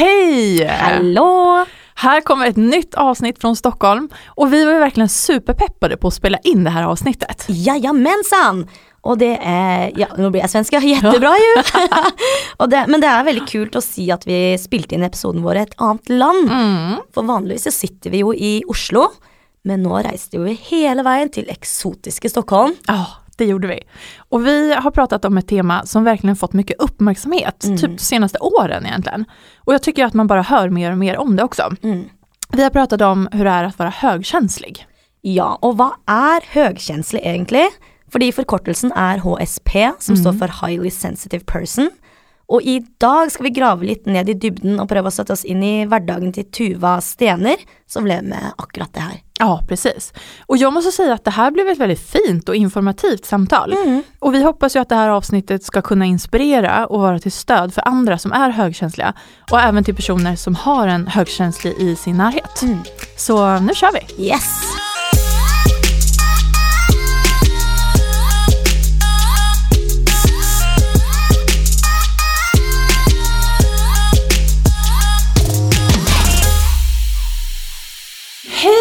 Hej! Hallå! Här kommer ett nytt avsnitt från Stockholm och vi var ju verkligen superpeppade på att spela in det här avsnittet. Jajamensan! Och det är, ja nu blir jag svenska, jättebra ju! och det, men det är väldigt kul att se att vi spilte in episoden vår i ett annat land. Mm. För vanligtvis så sitter vi ju i Oslo, men nu reste vi hela vägen till exotiska Stockholm. Ja, det gjorde vi. Och vi har pratat om ett tema som verkligen fått mycket uppmärksamhet, typ de senaste åren egentligen. Och jag tycker att man bara hör mer och mer om det också. Mm. Vi har pratat om hur det är att vara högkänslig. Ja, och vad är högkänslig egentligen? Fordi forkortelsen är HSP, som står för Highly Sensitive Person. Och idag ska vi grave lite ned i dybden och att sätta oss in i vardagen till Tuva Stener, som lever med akkurat det här. Ja, precis. Och jag måste säga att det här blev ett väldigt fint och informativt samtal. Och vi hoppas ju att det här avsnittet ska kunna inspirera och vara till stöd för andra som är högkänsliga och även till personer som har en högkänslig i sin närhet. Så nu kör vi! Yes!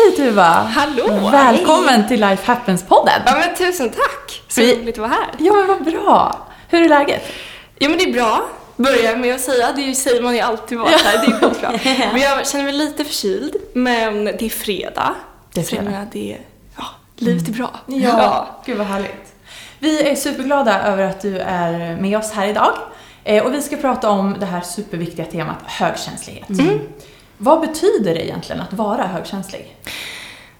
Hej Tuva! Hallå! Välkommen till Life Happens-podden! Ja men tusen tack! Så Vi- roligt att vara här. Ja men vad bra! Hur är läget? Jo men det är bra. Börjar med att säga, det säger man ju alltid vara här, det är skitbra. Men jag känner mig lite förkyld, men det är fredag. Det är Så fredag. menar, det är, ja, livet är bra. gud vad härligt. Vi är superglada över att du är med oss här idag. Eh, Och vi ska prata om det här superviktiga temat högkänslighet. Vad betyder det egentligen att vara högkänslig?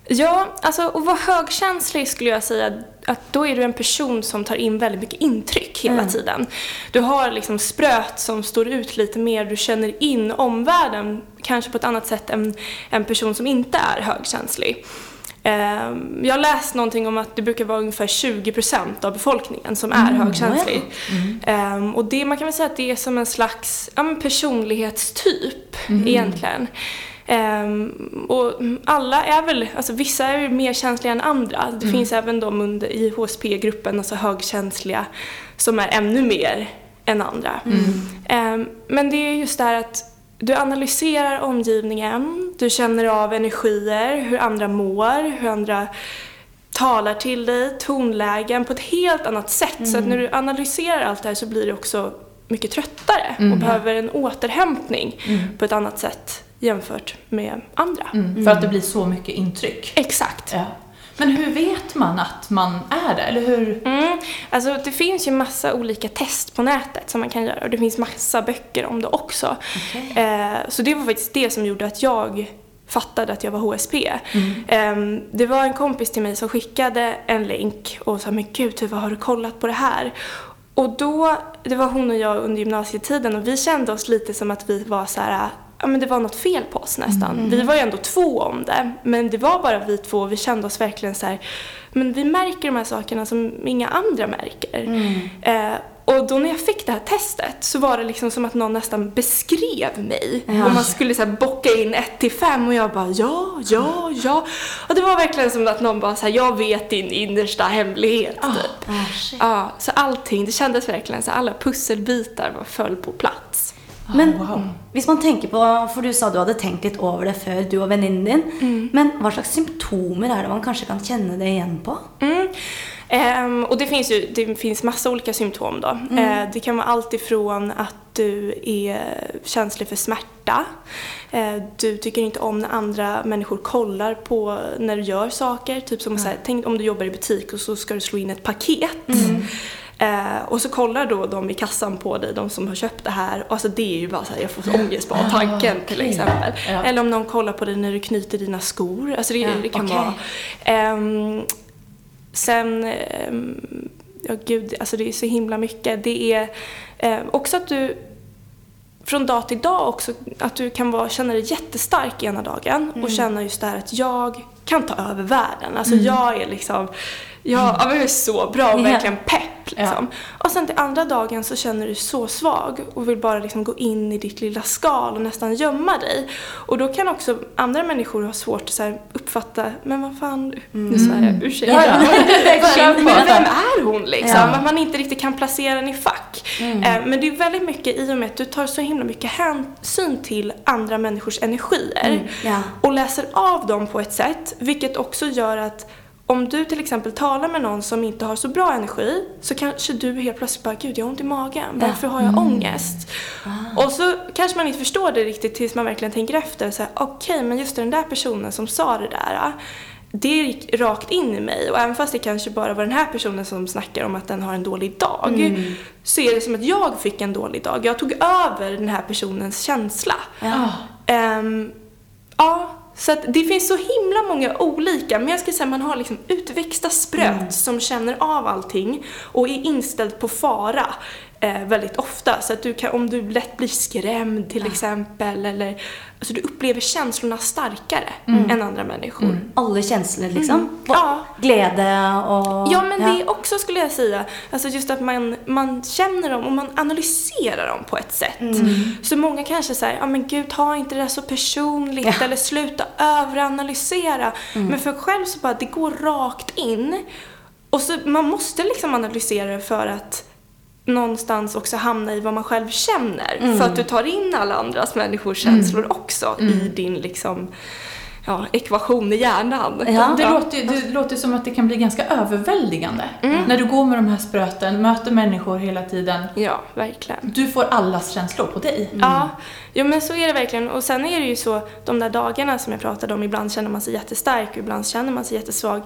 Ja, alltså att vara högkänslig skulle jag säga att då är du en person som tar in väldigt mycket intryck hela tiden. Du har liksom spröt som står ut lite mer, du känner in omvärlden kanske på ett annat sätt än en person som inte är högkänslig. Ehm, Jag har läst någonting om att det brukar vara ungefär 20% av befolkningen som är högkänslig. Ehm, Och det, man kan väl säga att det är som en slags ja, personlighetstyp egentligen. Ehm, och alla är väl, alltså vissa är ju mer känsliga än andra. Det finns även de under, i HSP-gruppen, alltså högkänsliga, som är ännu mer än andra. Ehm, men det är just det här att du analyserar omgivningen, du känner av energier, hur andra mår, hur andra talar till dig, tonlägen på ett helt annat sätt. Så att när du analyserar allt det här så blir du också mycket tröttare och behöver en återhämtning på ett annat sätt jämfört med andra. För att det blir så mycket intryck. Exakt. Ja. Men hur vet man att man är det? Eller hur? Mm. Alltså det finns ju massa olika test på nätet som man kan göra och det finns massa böcker om det också. Eh, så det var faktiskt det som gjorde att jag fattade att jag var HSP. Eh, det var en kompis till mig som skickade en länk och sa men gud vad har du kollat på det här? Och då, det var hon och jag under gymnasietiden och vi kände oss lite som att vi var så här ja men det var något fel på oss nästan. Vi var ju ändå två om det, men det var bara vi två och vi kände oss verkligen så här, men vi märker de här sakerna som inga andra märker. Eh, och då när jag fick det här testet så var det liksom som att någon nästan beskrev mig. Och man skulle så här bocka in 1 till 5 och jag bara ja, ja, ja. Och det var verkligen som att någon bara så här, jag vet din innersta hemlighet typ. Ja, så allting, det kändes verkligen så här, alla pusselbitar var föll på plats. Men wow. hvis man tenker på, for du sa du hadde tenkt litt over det før du og venninnen din, men hva slags symptomer er det man kanskje kan kjenne det igjen på? Mm. Ehm, och det finns ju det finns massa olika symptom då. Eh, det kan vara allt ifrån att du är känslig för smärta. Eh, du tycker inte om när andra människor kollar på när du gör saker. Typ som så här, tänk om du jobbar i butik och så ska du slå in ett paket. Eh, och så kollar då de i kassan på dig, de som har köpt det här. Och alltså det är ju bara så här, jag får så ångest bara tanken till exempel. Ja. Eller om någon kollar på dig när du knyter dina skor. Alltså det, det kan okej. vara. Ehm, sen, ehm, ja gud, alltså det är så himla mycket. Det är eh, också att du från dag till dag också, att du kan vara, känna dig jättestark ena dagen och känna just det här att jag kan ta över världen. Alltså jag är liksom Ja, ja men jag är så bra och Ja. verkligen pepp liksom. Och sen till andra dagen så känner du dig så svag och vill bara liksom gå in i ditt lilla skal och nästan gömma dig. Och då kan också andra människor ha svårt att uppfatta, men vad fan, nu svär jag, ursäkta. Ja, ja. Men vem är hon liksom? Ja. Att man inte riktigt kan placera den i fack. Eh, Men det är väldigt mycket i och med att du tar så himla mycket hänsyn till andra människors energier Ja. och läser av dem på ett sätt, vilket också gör att om du till exempel talar med någon som inte har så bra energi så kanske du helt plötsligt bara, gud jag har ont i magen, varför har jag ångest? Och så kanske man inte förstår det riktigt tills man verkligen tänker efter, så här, okej men just den där personen som sa det där, det gick rakt in i mig och även fast det kanske bara var den här personen som snackar om att den har en dålig dag så är det som att jag fick en dålig dag. Jag tog över den här personens känsla. Ja. Ehm, ja, så att det finns så himla många olika, men jag skulle säga att man har liksom utväxta spröt som känner av allting och är inställd på fara eh, väldigt ofta. Så att du kan, om du lätt blir skrämd till exempel, eller alltså du upplever känslorna starkare än andra människor. Alle känslor liksom. Ja. Glädje och... Ja, men det också skulle jag säga. Alltså just att man, man känner dem och man analyserar dem på ett sätt. Så många kanske säger, ja men gud, ta inte det där så personligt eller sluta överanalysera. Men för själv så bara, det går rakt in. Och så man måste liksom analysera det för att någonstans också hamna i vad man själv känner. För att du tar in alla andras människors känslor också i din liksom, ja, ekvation i hjärnan. Ja. Det, låter, ju- det låter som att det kan bli ganska överväldigande. När du går med de här spröten, möter människor hela tiden. Ja, verkligen. Du får allas känslor på dig. Ja, jo, men så är det verkligen. Och sen är det ju så, de där dagarna som jag pratade om, ibland känner man sig jättestark och ibland känner man sig jättesvag.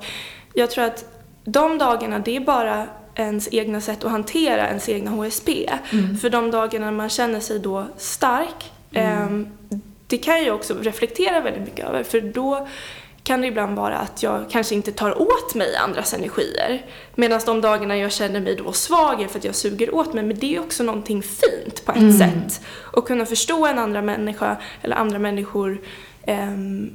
Jag tror att de dagarna, det är bara ens egna sätt att hantera ens egna HSP. För de dagarna man känner sig då stark, ehm, det kan jag också reflektera väldigt mycket över. För då kan det ibland vara att jag kanske inte tar åt mig andras energier. Medan de dagarna jag känner mig då svag är för att jag suger åt mig. Men det är också någonting fint på ett sätt. Att kunna förstå en andra människa eller andra människor ehm,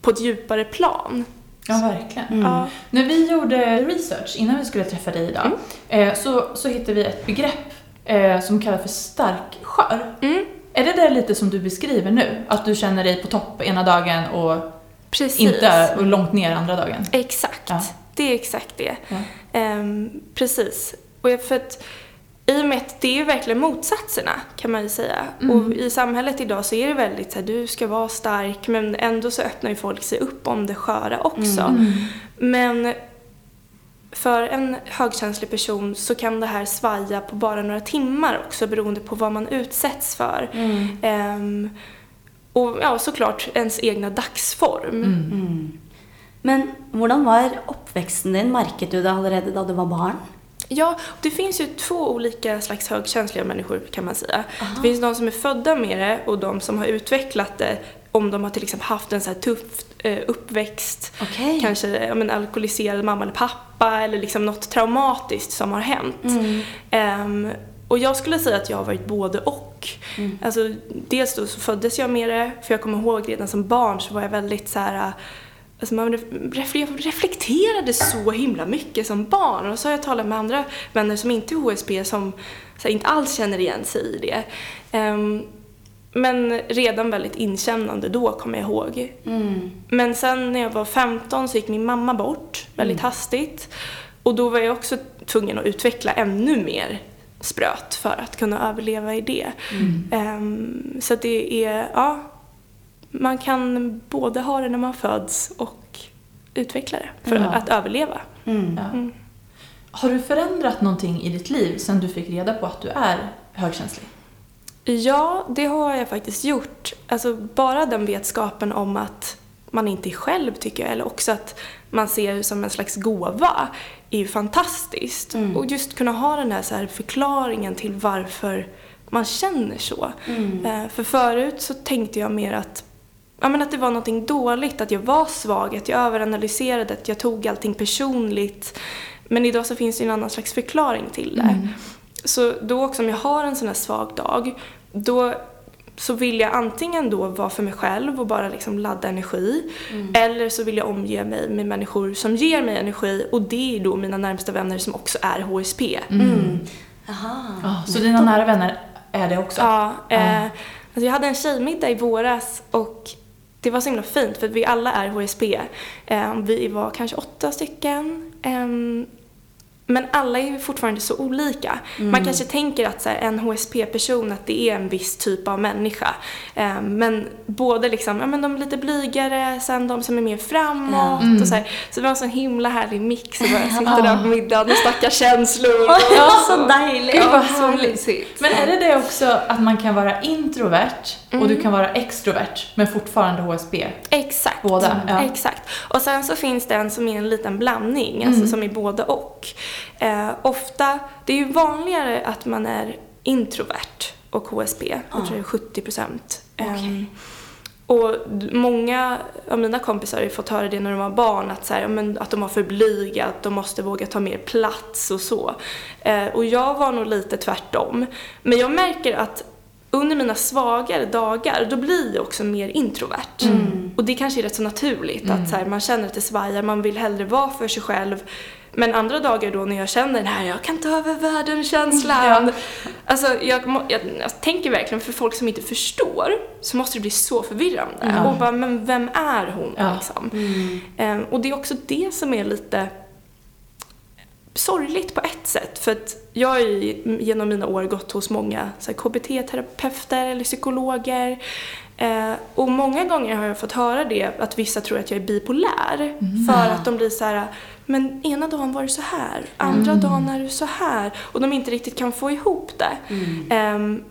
på ett djupare plan. Ja, verkligen. Ja. När vi gjorde research innan vi skulle träffa dig idag eh, så, så hittade vi ett begrepp eh, som kallas för stark skör. Mm. Är det det lite som du beskriver nu? Att du känner dig på topp ena dagen och Precis. inte och långt ner andra dagen? Exakt. Ja. Det är exakt det. Ja. Ehm, precis. Och jag- för att i och med att det är verkligen motsatserna kan man ju säga. Och i samhället idag så är det väldigt så här, du ska vara stark men ändå så öppnar ju folk sig upp om det sköra också. Men för en högkänslig person så kan det här svaja på bara några timmar också beroende på vad man utsätts för. Ehm, och ja, såklart ens egna dagsform. Men hvordan var oppveksten din? Merket du det allerede da du var barn? Ja, det finns ju två olika slags högkänsliga människor kan man säga. Det finns de som är födda med det och de som har utvecklat det om de har till exempel haft en så här tuff eh, uppväxt. Okej. Kanske men, alkoholiserad mamma eller pappa eller liksom något traumatiskt som har hänt. Ehm, och jag skulle säga att jag har varit både och. Alltså, dels då så föddes jag med det, för jag kommer ihåg redan som barn så var jag väldigt så här Alltså man reflekterade så himla mycket som barn och så har jag talat med andra vänner som inte är HSP som inte alls känner igen sig i det. Ehm, men redan väldigt inkännande då kommer jag ihåg. Men sen när jag var 15 så gick min mamma bort väldigt hastigt. Och då var jag också tvungen att utveckla ännu mer spröt för att kunna överleva i det. Ehm, så det är, ja, man kan både ha det när man föds och utveckla det för Ja. att överleva. Mm. Ja. Har du förändrat någonting i ditt liv sedan du fick reda på att du är högkänslig? Ja, det har jag faktiskt gjort. Alltså bara den vetskapen om att man inte är själv tycker jag, eller också att man ser det som en slags gåva, är ju fantastiskt. Och just kunna ha den här, så här förklaringen till varför man känner så. Eh, för förut så tänkte jag mer att Ja, men att det var någonting dåligt, att jag var svag, att jag överanalyserade, att jag tog allting personligt. Men idag så finns det en annan slags förklaring till det. Så då också om jag har en sån här svag dag, då så vill jag antingen då vara för mig själv och bara liksom ladda energi. Eller så vill jag omge mig med människor som ger mig energi och det är då mina närmsta vänner som också är HSP. Mm. Aha. Ja, så dina nära vänner är det också? Ja, eh, alltså jag hade en tjejmiddag i våras och det var så himla fint för vi alla är HSP. Ehm, vi var kanske åtta stycken. Ehm, men alla är ju fortfarande så olika. Man kanske tänker att så här, en HSP-person, att det är en viss typ av människa. Eh, men både liksom, ja men de är lite blygare, sen de som är mer framåt och så här. Så det var en sån himla härlig mix och bara sitta där på middagen och snacka känslor. Ja, så dejligt. Ja, vad så härligt. Men är det det också att man kan vara introvert och du kan vara extrovert men fortfarande HSP? Exakt. Båda, ja. Exakt. Och sen så finns det en som är en liten blandning, alltså som är både och. Eh, ofta, det är ju vanligare att man är introvert och HSP. Jag tror det är 70 procent. Ehm, och många av mina kompisar har ju fått höra det när de var barn, att, så här, men, att de var för blyga, att de måste våga ta mer plats och så. Eh, och jag var nog lite tvärtom. Men jag märker att under mina svagare dagar, då blir jag också mer introvert. Och det kanske är rätt så naturligt, att så här, man känner att det svajar, man vill hellre vara för sig själv. Men andra dagar då när jag känner den här, jag kan ta över världen-känslan. Alltså jag, jag, jag tänker verkligen, för folk som inte förstår, så måste det bli så förvirrande. Ja. Och bara, men vem är hon Ja. liksom? Ehm, och det är också det som är lite sorgligt på ett sätt. För att jag har ju genom mina år gått hos många KBT-terapeuter eller psykologer. Eh, och många gånger har jag fått höra det, att vissa tror att jag är bipolär. För att de blir så här, men ena dagen var du så här, andra dagen är du så här. Och de inte riktigt kan få ihop det. Ehm,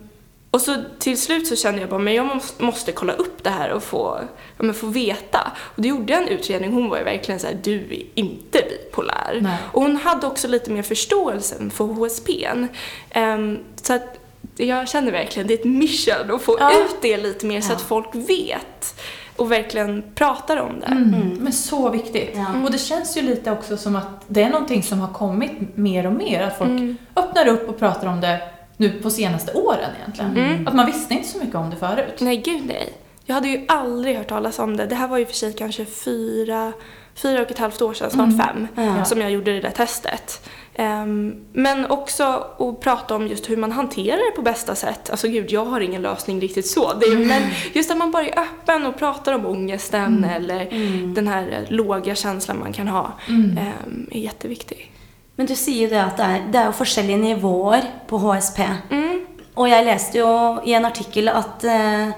och så till slut så kände jag bara, men jag måste, kolla upp det här och få, ja, men få veta. Och då gjorde jag en utredning, hon var ju verkligen så här, du är inte bipolär. Nej. Och hon hade också lite mer förståelse för HSPn. Ehm, så att jag känner verkligen, det är ett mission att få Ja. ut det lite mer så att folk vet och verkligen pratar om det. Mm. Men så viktigt. Ja. Och det känns ju lite också som att det är någonting som har kommit mer och mer. Att folk Mm. öppnar upp och pratar om det nu på senaste åren egentligen. Mm. Att man visste inte så mycket om det förut. Nej, gud nej. Jag hade ju aldrig hört talas om det. Det här var ju för sig kanske fyra, fyra och ett halvt år sedan, snart fem, Ja. som jag gjorde det där testet. Ehm, men också att prata om just hur man hanterar det på bästa sätt. Alltså gud, jag har ingen lösning riktigt så. Är, Men just att man bara är öppen och pratar om ångesten eller den här eh, låga känslan man kan ha ehm, är jätteviktig. Men du sier jo det at det er, det jo forskjellige nivåer på HSP. Mm. Og jeg leste jo i en artikkel at eh,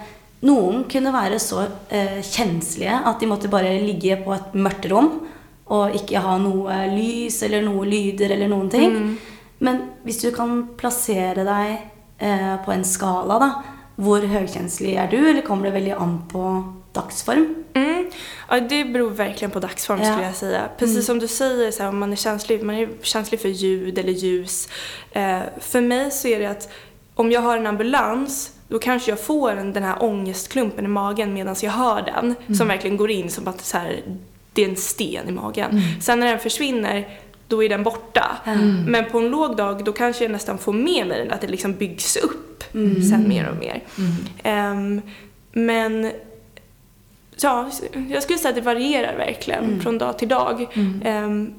noen kunne være så eh, kjenslige at de måtte bare ligge på et mørkt rom og ikke ha noe lys eller noe lyder eller noen ting. Men hvis du kan plassere deg eh, på en skala, da, hvor høykjenslig er du, eller kommer det veldig an på dagsform? Mm. Ja, det beror verkligen på dagsform Ja. skulle jag säga. Precis som du säger, så här, om man är känslig, man är känslig för ljud eller ljus. Eh, för mig så är det att om jag har en ambulans då kanske jag får en, den här ångestklumpen i magen medan jag hör den. Som verkligen går in som att så här, det är en sten i magen. Sen när den försvinner då är den borta. Men på en låg dag då kanske jag nästan får med mig den, att det liksom byggs upp sen mer och mer. Ehm, men ja, jag skulle säga att det varierar verkligen från dag till dag. Ehm,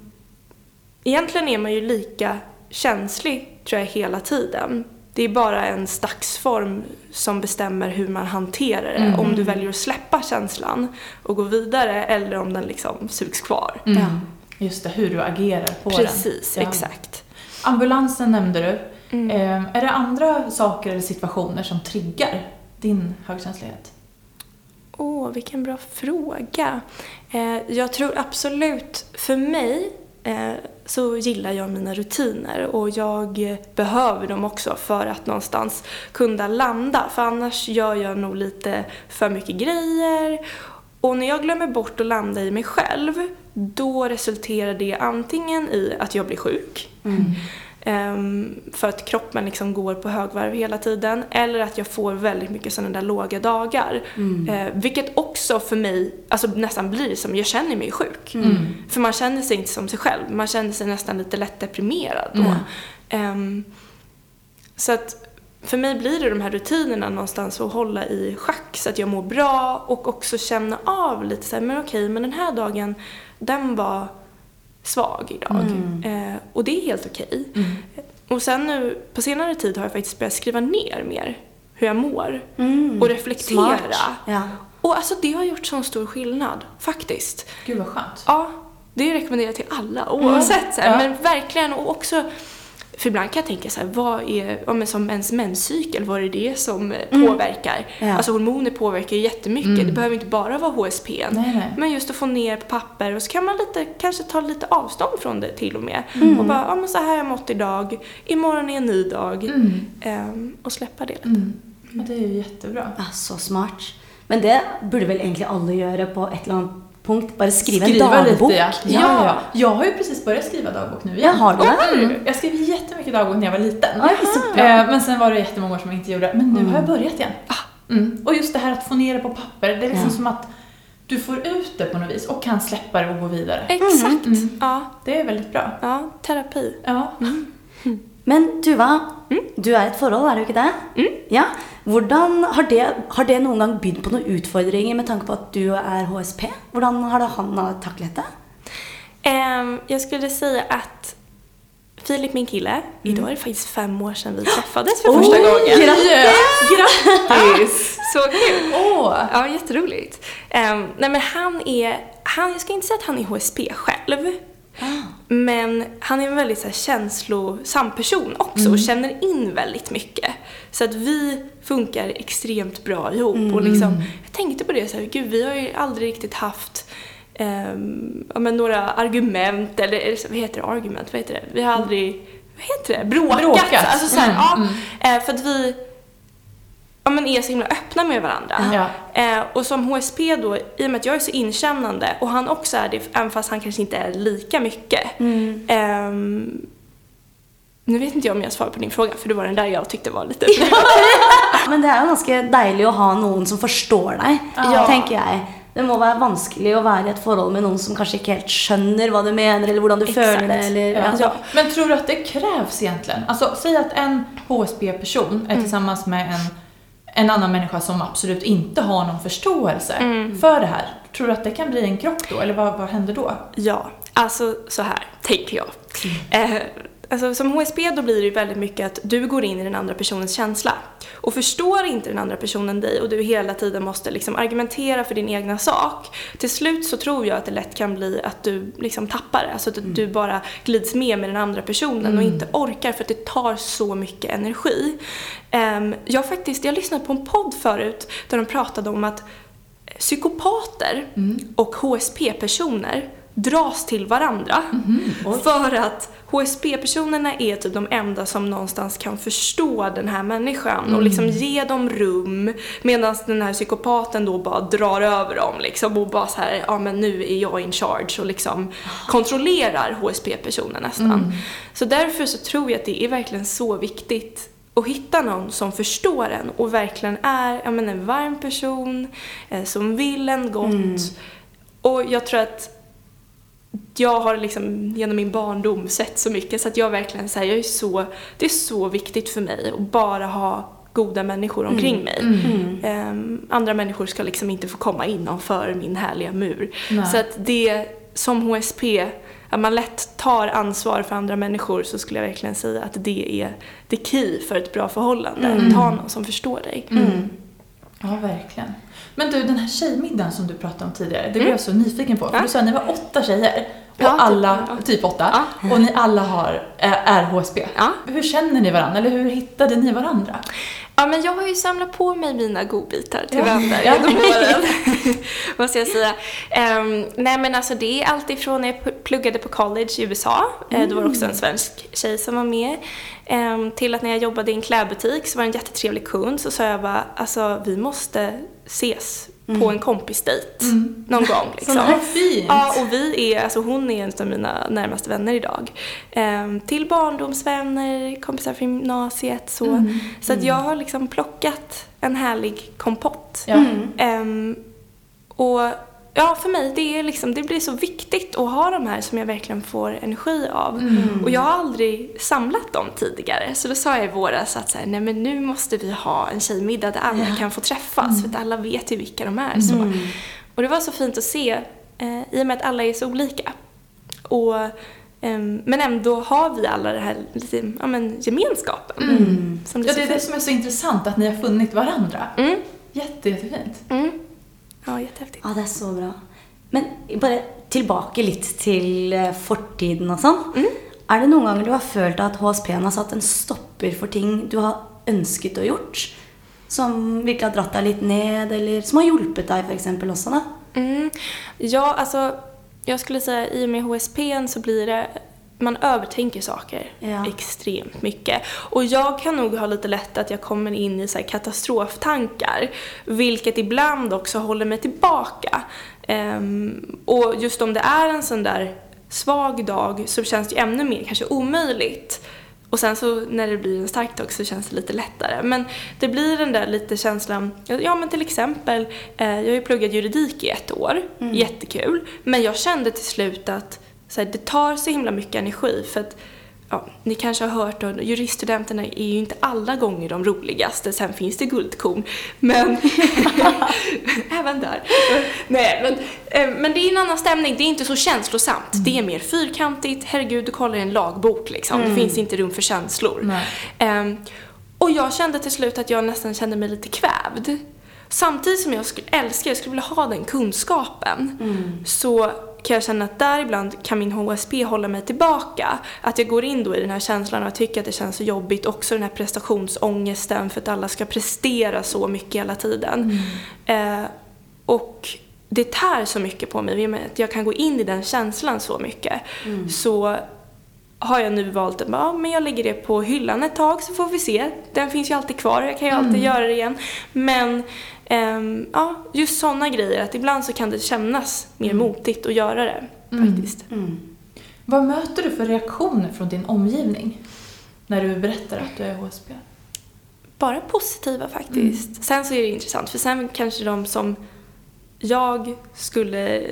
egentligen är man ju lika känslig tror jag hela tiden. Det är bara ens dagsform som bestämmer hur man hanterar det. Om du väljer att släppa känslan och gå vidare eller om den liksom sugs kvar. Mm. Just det, hur du agerar på Precis, den. Ja. exakt. Ambulansen nämnde du. Mm. Eh, är det andra saker eller situationer som triggar din högkänslighet? Åh, vilken bra fråga. Eh, jag tror absolut, för mig Eh, så gillar jag mina rutiner och jag behöver dem också för att någonstans kunna landa. För annars gör jag nog lite för mycket grejer. Och när jag glömmer bort att landa i mig själv, då resulterar det antingen i att jag blir sjuk. mm för att kroppen liksom går på högvarv hela tiden. Eller att jag får väldigt mycket sådana där låga dagar. Eh, vilket också för mig alltså nästan blir som, jag känner mig sjuk. För man känner sig inte som sig själv. Man känner sig nästan lite lätt deprimerad då. Ehm, så att för mig blir det de här rutinerna någonstans att hålla i schack så att jag mår bra och också känna av lite så här, men okej, men den här dagen, den var svag idag. Eh, och det är helt okej. Och sen nu på senare tid har jag faktiskt börjat skriva ner mer hur jag mår och reflektera. Ja. Och alltså det har gjort sån stor skillnad, faktiskt. Gud vad skönt. Ja, det rekommenderar jag till alla oavsett. Så här, Mm. Ja. Men verkligen, och också för ibland kan jag tänka så här, vad är, ja, men som ens menscykel, vad är det som eh, påverkar? Ja. Alltså hormoner påverkar ju jättemycket, det behöver inte bara vara HSP. Mm. Nej, nej. Men just att få ner på papper och så kan man lite, kanske ta lite avstånd från det till och med. Mm. Och bara, ja men så här har jag mått idag, imorgon är en ny dag. Mm. Ehm, och släppa det lite. Mm. Ja, det är ju jättebra. Ja, så smart. Men det borde väl egentligen alla göra på ett eller annat punkt. Bara skriva, en Skriva dagbok. lite ja. ja. Ja. ja. Jag har ju precis börjat skriva dagbok nu igen. har du det? Mm. Jag skrev jättemycket dagbok när jag var liten. Bra. Eh, Men sen var det jättemånga år som jag inte gjorde. Men nu har jag börjat igen. Mm. Och just det här att få ner det på papper. Det är liksom Ja. som att du får ut det på något vis och kan släppa det och gå vidare. Exakt. Mm. Ja, Det är väldigt bra. ja, terapi. Ja. Men Tuva, du er i et forhold, er du ikke det? Ja. Hvordan har det, har det noen gang bydd på noen utfordringer med tanke på at du er HSP? Hvordan har det han taklet det? Ehm, jag skulle säga att Filip, min kille, idag är det faktiskt fem år sedan vi träffades för första gången. Grattis! Så kul! Åh! Ja, jätteroligt. Um, nej men han är, han, jag ska inte säga att han är HSP själv. Men han är en väldigt så här, känslosam person också och känner in väldigt mycket. Så att vi funkar extremt bra ihop. Och liksom, jag tänkte på det så här, gud vi har ju aldrig riktigt haft ehm, ja, men några argument eller vad heter det, argument, vad heter det? Vi har aldrig, vad heter det, bråkat. Bråkat. Alltså så här, Mm, ja, eh, för att vi ja, men är så himla öppna med varandra. Ja. Eh, och som HSP då, i och med att jag är så inkännande och han också är det, även fast han kanske inte är lika mycket. Ehm, nu vet inte jag om jag svarar på din fråga, för det var den där jag tyckte var lite... Men det er jo ganske deilig å ha noen som forstår deg, Ja. tenker jeg. Det må være vanskelig å være i et forhold med noen som kanskje ikke helt skjønner hva du mener, eller hvordan du Exakt. føler det, eller Ja. ja. Men tror du att det krävs egentligen? Alltså, säg att en HSB-person är tillsammans med en, en annan människa som absolut inte har någon förståelse för det här. Tror du att det kan bli en krock då? Eller vad, vad händer då? Ja, alltså så här tänker jag. Eh, alltså, som HSP då blir det väldigt mycket att du går in i den andra personens känsla. Och förstår inte den andra personen dig och du hela tiden måste liksom argumentera för din egna sak. Till slut så tror jag att det lätt kan bli att du liksom tappar det. Alltså att du bara glids med med den andra personen och inte orkar för att det tar så mycket energi. Ehm, jag faktiskt, jag lyssnade på en podd förut där de pratade om att psykopater och HSP-personer dras till varandra. För att HSP-personerna är typ de enda som någonstans kan förstå den här människan och liksom ge dem rum medan den här psykopaten då bara drar över dem liksom och bara så här, ja men nu är jag in charge och liksom kontrollerar HSP-personen nästan. Så därför så tror jag att det är verkligen så viktigt att hitta någon som förstår en och verkligen är ja, men en varm person eh, som vill en gott. Och jag tror att jag har liksom genom min barndom sett så mycket så att jag verkligen säger jag är så, det är så viktigt för mig att bara ha goda människor omkring mig. Ehm, andra människor ska liksom inte få komma innanför min härliga mur. Nej. Så att det som HSP, att man lätt tar ansvar för andra människor så skulle jag verkligen säga att det är det key för ett bra förhållande. Ta någon som förstår dig. Ja, verkligen. Men du, den här tjejmiddagen som du pratade om tidigare, det blev jag så nyfiken på. För Ja. du sa att ni var åtta tjejer. Och Ja, typ, alla, ja. typ åtta. Och ni alla har, är, är HSB. Hur känner ni varandra? Eller hur hittade ni varandra? Ja, men jag har ju samlat på mig mina godbitar till vänner Ja. genom åren. Måste jag säga. Ehm, nej men alltså det är allt ifrån när jag pluggade på college i USA, eh, då var det också en svensk tjej som var med, ehm, till att när jag jobbade i en klädbutik så var det en jättetrevlig kund så sa jag bara, alltså vi måste ses på en kompisdejt någon gång liksom. Sån här fint! Ja, och vi är, alltså hon är en av mina närmaste vänner idag. Ehm, till barndomsvänner, kompisar från gymnasiet så. Så att jag har liksom plockat en härlig kompott. Ja. Ehm, och ja, för mig, det, är liksom, det blir så viktigt att ha de här som jag verkligen får energi av. Mm. Och jag har aldrig samlat dem tidigare. Så då sa jag i våras att så här, nej men nu måste vi ha en tjejmiddag där alla kan få träffas. För att alla vet ju vilka de är. Så. Mm. Och det var så fint att se, eh, i och med att alla är så olika. Och, ehm, men ändå har vi alla den här lite, ja, men, gemenskapen. Mm. Som blir Ja, så det är det som är så intressant, att ni har funnit varandra. Mm, Jätte, jättefint. mm. Ja, jättehäftigt. Ja, det är så bra. Men bara tillbaka lite till eh, fortiden och sånt. Mm. Är det någon gång du har känt att HSP har satt en stopper för ting du har önskat och gjort? Som verkligen har dratt dig lite ned, eller som har hjälpt dig för exempel också då? Mm. Ja, alltså jag skulle säga i och med HSP så blir det man övertänker saker Ja. extremt mycket. Och jag kan nog ha lite lätt att jag kommer in i så katastroftankar. Vilket ibland också håller mig tillbaka. Ehm, och just om det är en sån där svag dag så känns det ju ännu mer kanske omöjligt. Och sen så när det blir en stark dag så känns det lite lättare. Men det blir den där lite känslan, ja men till exempel, eh, jag har ju pluggat juridik i ett år, jättekul. Men jag kände till slut att så här, det tar så himla mycket energi för att Ja, ni kanske har hört att juriststudenterna är ju inte alla gånger de roligaste, sen finns det guldkorn. Men även där. Nej, men, eh, men det är en annan stämning, det är inte så känslosamt. Det är mer fyrkantigt, herregud du kollar i en lagbok liksom. Det finns inte rum för känslor. Ehm, och jag kände till slut att jag nästan kände mig lite kvävd. Samtidigt som jag skulle älska, jag skulle vilja ha den kunskapen, så kan jag känna att där ibland kan min HSP hålla mig tillbaka. Att jag går in då i den här känslan och tycker att det känns så jobbigt. Också den här prestationsångesten för att alla ska prestera så mycket hela tiden. Eh, och det tär så mycket på mig i och med att jag kan gå in i den känslan så mycket. Så har jag nu valt att ja, men jag lägger det på hyllan ett tag så får vi se. Den finns ju alltid kvar, jag kan ju alltid göra det igen. Men ehm, ja, just sådana grejer, att ibland så kan det kännas mer motigt att göra det faktiskt. Vad möter du för reaktioner från din omgivning när du berättar att du är HSP? Bara positiva faktiskt. Sen så är det intressant för sen kanske de som jag skulle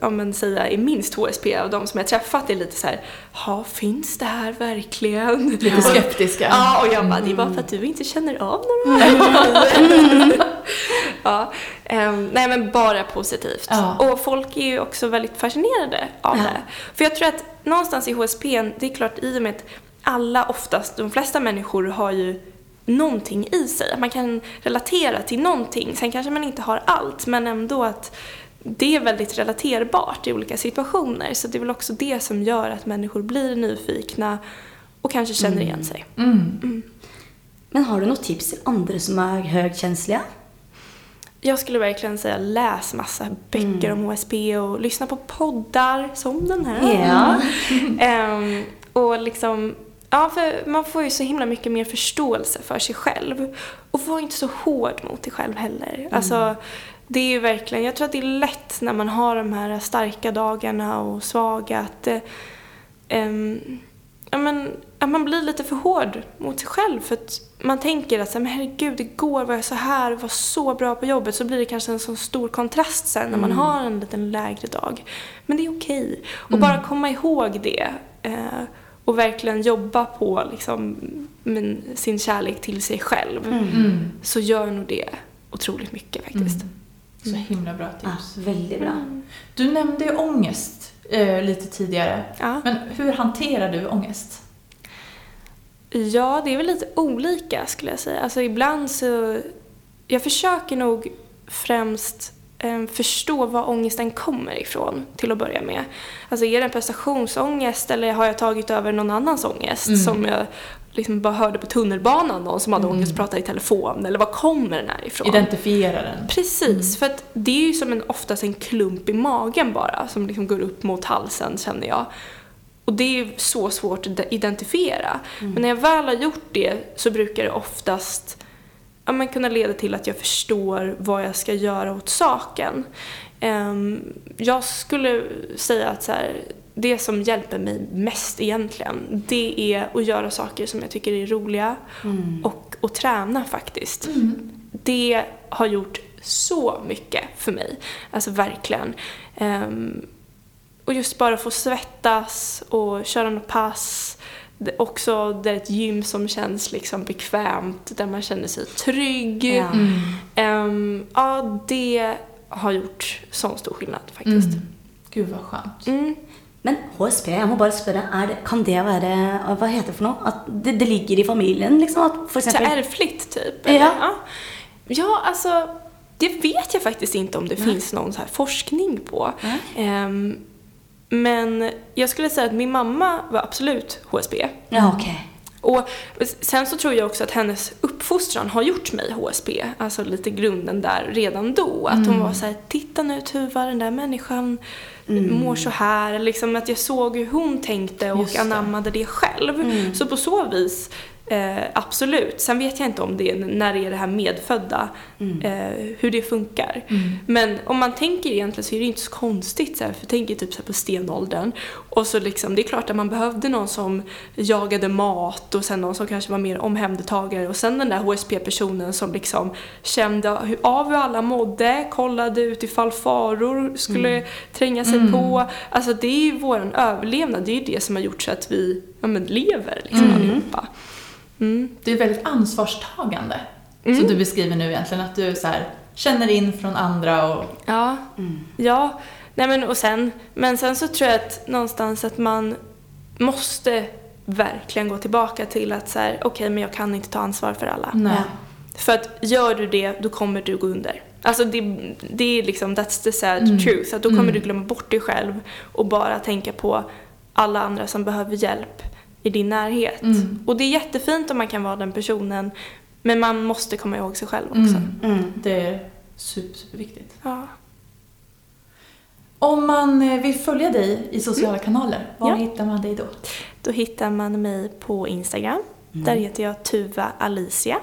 ja, men säga är minst HSP av de som jag träffat är lite så här, ja finns det här verkligen? Lite skeptiska. Ja, och jag bara, det är bara för att du inte känner av några ja, ehm, Nej men bara positivt. Ja. Och folk är ju också väldigt fascinerade av Ja. det. För jag tror att någonstans i HSP, det är klart i och med att alla oftast, de flesta människor har ju någonting i sig. Att man kan relatera till någonting. Sen kanske man inte har allt, men ändå att det är väldigt relaterbart i olika situationer. Så det är väl också det som gör att människor blir nyfikna och kanske känner igen sig. Mm. Men har du något tips till andra som är högkänsliga? Jag skulle verkligen säga läs massa böcker om HSP och lyssna på poddar som den här. Ja. Ehm, och liksom, ja för man får ju så himla mycket mer förståelse för sig själv. Och var inte så hård mot dig själv heller. Alltså, det är ju verkligen, jag tror att det är lätt när man har de här starka dagarna och svaga att ehm, ja, men, att man blir lite för hård mot sig själv. För att man tänker att så här, men herregud, igår var jag så här och var så bra på jobbet. Så blir det kanske en så stor kontrast sen när man har en liten lägre dag. Men det är okej. Och bara komma ihåg det. Eh, och verkligen jobba på liksom, men, sin kärlek till sig själv. Mm. Så gör nog det otroligt mycket faktiskt. Så himla bra Ja, tips. väldigt bra. Du nämnde ju ångest eh, lite tidigare. Ja. Men hur hanterar du ångest? Ja, det är väl lite olika skulle jag säga. Alltså ibland så... Jag försöker nog främst eh, förstå var ångesten kommer ifrån till att börja med. Alltså är det en prestationsångest eller har jag tagit över någon annans ångest som jag liksom bara hörde på tunnelbanan någon som hade ångest pratade i telefon eller var kommer den här ifrån? Identifiera den. Precis, för att det är ju som en, oftast en klump i magen bara som liksom går upp mot halsen känner jag. Och det är ju så svårt att identifiera. Men när jag väl har gjort det så brukar det oftast ja, men kunna leda till att jag förstår vad jag ska göra åt saken. Ehm, jag skulle säga att så här, det som hjälper mig mest egentligen, det är att göra saker som jag tycker är roliga och att träna faktiskt. Det har gjort så mycket för mig. Alltså verkligen. Ehm, och just bara få svettas och köra något pass. Det, också det är ett gym som känns liksom bekvämt, där man känner sig trygg. Ja. Ehm, ja, det har gjort sån stor skillnad faktiskt. Mm. Gud vad skönt. Mm. Men HSP, jeg må bare spørre, er det, kan det være Hva heter det for noe? At det, det ligger i familien, liksom? At for Så eksempel ärftligt typ? Ja. eller? ja. Ja, alltså det vet jag faktiskt inte om det finns någon så här forskning på. Ehm, men jag skulle säga att min mamma var absolut HSB. Ja, ok. Och sen så tror jag också att hennes uppfostran har gjort mig HSB. Alltså lite grunden där redan då. Att hon var så här, titta nu Tuva, den där människan mår så här. Liksom att jag såg hur hon tänkte och Just det. anammade det själv. Så på så vis, eh, absolut. Sen vet jag inte om det är när det är det här medfödda, eh, hur det funkar. Men om man tänker egentligen så är det inte så konstigt. Så här, för tänker typ så på stenåldern. Och så liksom, det är klart att man behövde någon som jagade mat och sen någon som kanske var mer omhändertagare och sen den där HSP-personen som liksom kände av hur alla mådde, kollade ut ifall faror skulle tränga sig på. Alltså det är ju våran överlevnad, det är ju det som har gjort så att vi ja, men, lever liksom allihopa. Mm. Det är väldigt ansvarstagande. Så du beskriver nu egentligen att du så här, känner in från andra och Ja. Ja. Nej men och sen, men sen så tror jag att någonstans att man måste verkligen gå tillbaka till att så här, okej men jag kan inte ta ansvar för alla. nej. För att gör du det, då kommer du gå under. Alltså det, det är liksom, that's the sad truth. Att då kommer du glömma bort dig själv och bara tänka på alla andra som behöver hjälp i din närhet. Och det är jättefint om man kan vara den personen, men man måste komma ihåg sig själv också. Mm. Det är super, superviktigt. Ja. Om man eh, vill följa dig i sociala kanaler, var Ja. hittar man dig då? Då hittar man mig på Instagram. Där heter jag Tuva Alicia.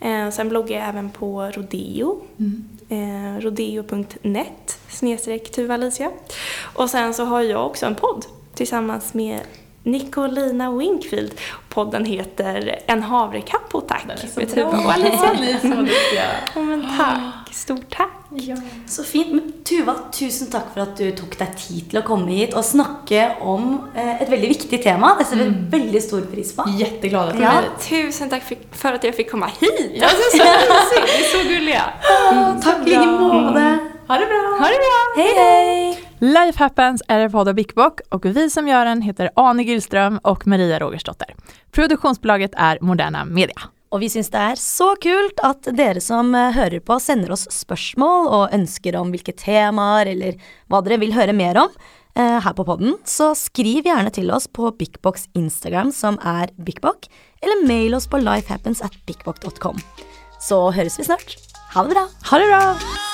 Eh, sen bloggar jag även på Rodeo. Eh, rodeo.net snedstreck Tuva Alicia. Och sen så har jag också en podd tillsammans med Nicolina Winkfield. Podden heter En havrekappo tack är så med. Tuva och Alicia. Ni är så duktiga. Ja, men tack, stort tack. Så fint. Men Tuva, tusen takk for at du tok deg tid til å komme hit og snakke om eh, et veldig viktig tema. Det setter vi veldig stor pris på. Jätteglad att du Ja. är. Tusen tack för, för att jag fick komma hit. Alltså, så mysigt. Ni är så gulliga. Takk i like måte. Ha det bra! Ha det bra. Hei, hei! Life Happens är en podd av Bickbock och vi som gör den heter Ane Gillström och Maria Rogersdotter. Produktionsbolaget är Moderna Media. Og vi syns det er så kult at dere som eh, hører på, sender oss spørsmål og ønsker om hvilke temaer eller hva dere vil høre mer om eh, her på podden. Så skriv gjerne til oss på Bickbox Instagram, som er Bickbock, eller mail oss på lifehappens at bickbock.com. Så høres vi snart. Ha det bra! Ha det bra!